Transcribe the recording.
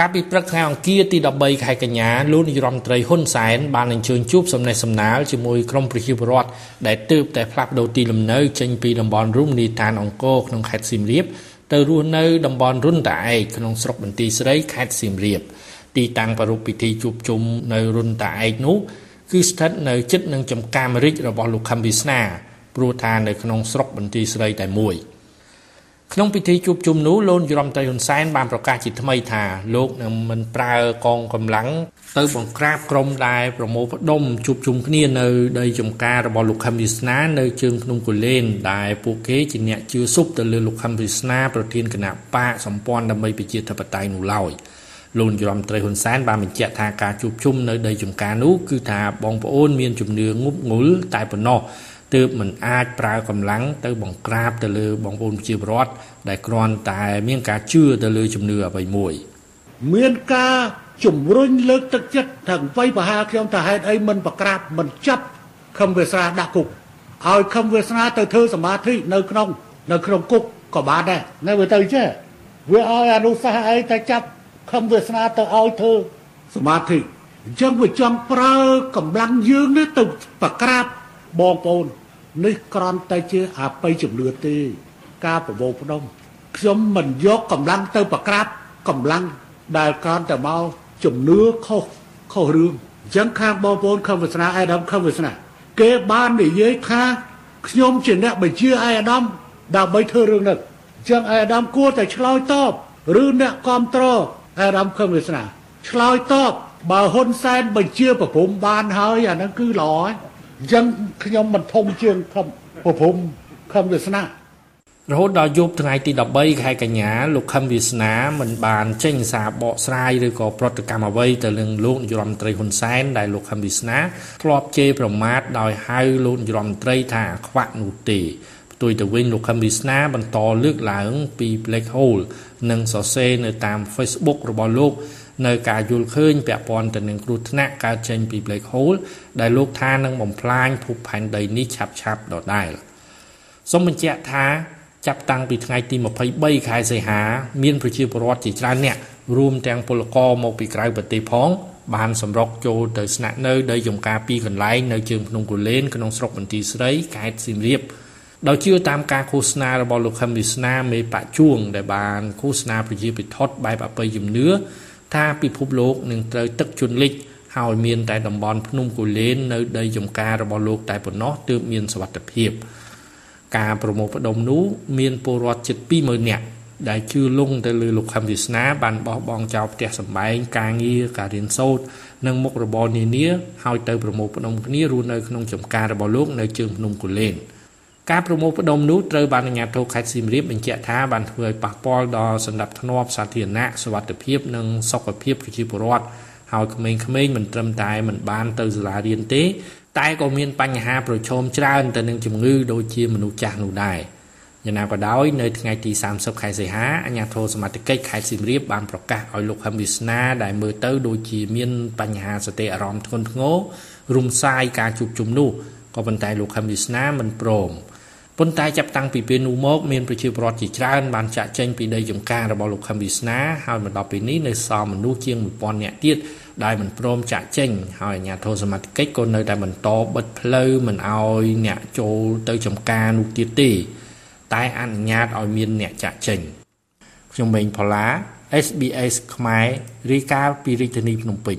កាលពីព្រឹកថ្ងៃអង្គារទី13ខែកញ្ញាលោកនាយរដ្ឋមន្ត្រីហ៊ុនសែនបានអញ្ជើញជួបសំណេះសំណាលជាមួយក្រុមប្រជាពលរដ្ឋដែលទើបតែផ្លាស់ប្តូរទីលំនៅចេញពីតំបន់រមណីយដ្ឋានអង្គរក្នុងខេត្តសៀមរាបទៅរស់នៅតំបន់រុនតាឯកក្នុងស្រុកបន្ទាយស្រីខេត្តសៀមរាបទីតាំងប្រារព្ធពិធីជួបជុំនៅរុនតាឯកនោះគឺស្ថិតនៅជិតនឹងចំការមរិចរបស់លោកខំវាសនាព្រោះថានៅក្នុងស្រុកបន្ទាយស្រីតែមួយ។ ក្នុងពិធីជួបជុំនោះលោកយមត្រីហ៊ុនសែនបានប្រកាសជាថ្មីថាលោកនឹងមិនប្រើកងកម្លាំងទៅបង្ក្រាបក្រុមដែលប្រមូលផ្ដុំជួបជុំគ្នានៅដីចំការរបស់លោកខឹមវិស្នានៅជើងភ្នំកូលែនដែលពួកគេជាអ្នកជឿស៊ប់ទៅលើលោកខឹមវិស្នាប្រធានគណៈបកសម្ព័ន្ធដើម្បីប្រជាធិបតេយ្យនោះឡើយលោកយមត្រីហ៊ុនសែនបានបញ្ជាក់ថាការជួបជុំនៅដីចំការនោះគឺថាបងប្អូនមានជំនឿងប់ងុលតែប៉ុណ្ណោះ ទើបមិនអាចប្រើកម្លាំងទៅបង្ក្រាបទៅលើបងប្អូនប្រជាពលរដ្ឋដែលគ្រាន់តែមានការជឿទៅលើជំនឿអ្វីមួយ មានការជំរុញលើកទឹកចិត្តថាអ្វីប្រហាខ្ញុំថាហេតុអីមិនប្រក្រាបមិនចាប់ខំវាសនាដាក់គុកឲ្យខំវាសនាទៅធ្វើសមាធិនៅក្នុង នៅក្នុងគុកក៏បានដែរនៅវាទៅចេះវាឲ្យអនុសាសន៍អីតែចាប់ខំវាសនាទៅឲ្យធ្វើសមាធិអញ្ចឹងវាចង់ប្រើកម្លាំងយើងនេះទៅប្រក្រាបបងប្អូន នេះក្រំតែជាអបិយជំនឿទេ ការប្រមូលផ្ដុំខ្ញុំមិនយកកម្លាំងទៅប្រក្រាបកម្លាំងដែលក្រំតែមកជំនឿខុសខុសរឿងអញ្ចឹងខាងបងប្អូនខំវាសនាអេដាមខំវាសនាគេបាននិយាយថាខ្ញុំជាអ្នកបញ្ជាអេដាមដើម្បីធ្វើរឿងនេះអញ្ចឹងអេដាមគួរតែឆ្លើយតបឬអ្នកគ្រប់គ្រងអេដាមខំវាសនាឆ្លើយតបបើហ៊ុនសែនបញ្ជាប្រពន្ធបានហើយអាហ្នឹងគឺល្អហើយ អញ្ចឹងខ្ញុំមិនធំជាងខំប្រភពខំវាសនារហូតដល់យប់ថ្ងៃទី13ខែកញ្ញាលោកខឹមវាសនាមិនបានចេញសារបកស្រាយឬក៏ប្រតិកម្មអ្វីទៅនឹងលោកនាយរដ្ឋមន្ត្រីហ៊ុនសែនដែលលោកខឹមវាសនាធ្លាប់ជេរប្រមាថដោយហៅលោកនាយរដ្ឋមន្ត្រីថាខ្វាក់នោះទេផ្ទុយទៅវិញលោកខឹមវាសនាបន្តលើកឡើងពី black hole និងសរសេរនៅតាម Facebook របស់លោក នៅការយល់ឃើញពាក់ព័ន្ធទៅនឹងគ្រោះថ្នាក់កើតចេញពី black hole ដែលលោកថានឹងបំផ្លាញភពផែនដីនេះឆាប់ឆាប់ដដែលសូមបញ្ជាក់ថាចាប់តាំងពីថ្ងៃទី23ខែសីហា មានប្រជាពលរដ្ឋជាច្រើនអ្នករួមទាំងពលករមកពីក្រៅប្រទេសផងបានសម្រុកចូលទៅស្នាក់នៅដីចំការពីរកន្លែងនៅជើងភ្នំគូលែនក្នុងស្រុកបន្ទាយស្រីខេត្តសៀមរាបដោយជឿតាមការឃោសនារបស់លោកខឹមវិស្នាមេបច្ចួងដែលបានឃោសនាប្រជាពិធបែបអបិយជំនឿ ថាពិភពលោកនឹងត្រូវទឹកជន់លិចហើយមានតែតំបន់ភ្នំគូលែននៅដីចំការរបស់លោកតែប៉ុណ្ណោះទើបមានសវត្ថភាពការប្រមូលផ្ដុំនោះមានពលរដ្ឋជិត20000នាក់ដែលជឿលងទៅលើលោកខំវាសនាបានបោះបង់ចោលផ្ទះសម្បែងការងារការរៀនសូត្រនិងមុខរបរនានាហើយទៅប្រមូលផ្ដុំគ្នារស់នៅក្នុងចំការរបស់លោកនៅជើងភ្នំគូលែន ការប្រមូលផ្ដុំនោះត្រូវបានអាជ្ញាធរខេត្តសៀមរាបបញ្ជាក់ថាបានធ្វើឲ្យប៉ះពាល់ដល់សន្តិភាពសាធារណៈសុវត្ថិភាពនិងសុខភាពប្រជាពលរដ្ឋហើយក្មេងៗមិនត្រឹមតែមិនបានទៅសាលារៀនទេ តែក៏មានបញ្ហាប្រឈមច្រើនទៅនឹងជំងឺដូចជាមនុស្សចាស់នោះដែរយ៉ាងណាក៏ដោយនៅថ្ងៃទី30ខែសីហាអាជ្ញាធរសមត្ថកិច្ចខេត្តសៀមរាបបានប្រកាសឲ្យលោកហឹមវិស្នាដែលមើលទៅដូចជាមានបញ្ហាសតិអារម្មណ៍ធ្ងន់ធ្ងររុំសាយការជួបជុំនោះក៏ប៉ុន្តែលោកហឹមវិស្នាមិនព្រម ប៉ុន្តែចាប់តាំងពីពេលនោះមកមានប្រជាពលរដ្ឋជាច្រើនបានចាក់ចែងពីដីចំការរបស់លោកខឹមវិស្នាហើយមកដល់ពេលនេះនៅសល់មនុស្សជាង1000នាក់ទៀតដែលមិនព្រមចាក់ចែងហើយអាជ្ញាធរសមត្ថកិច្ចក៏នៅតែបន្តបិទផ្លូវមិនអោយអ្នកចូលទៅចំការនោះទៀតទេ តែអនុញ្ញាតឲ្យមានអ្នកចាក់ចែងខ្ញុំម៉េងផល្លា SBS ខ្មែររីកាពីរាជធានីភ្នំពេញ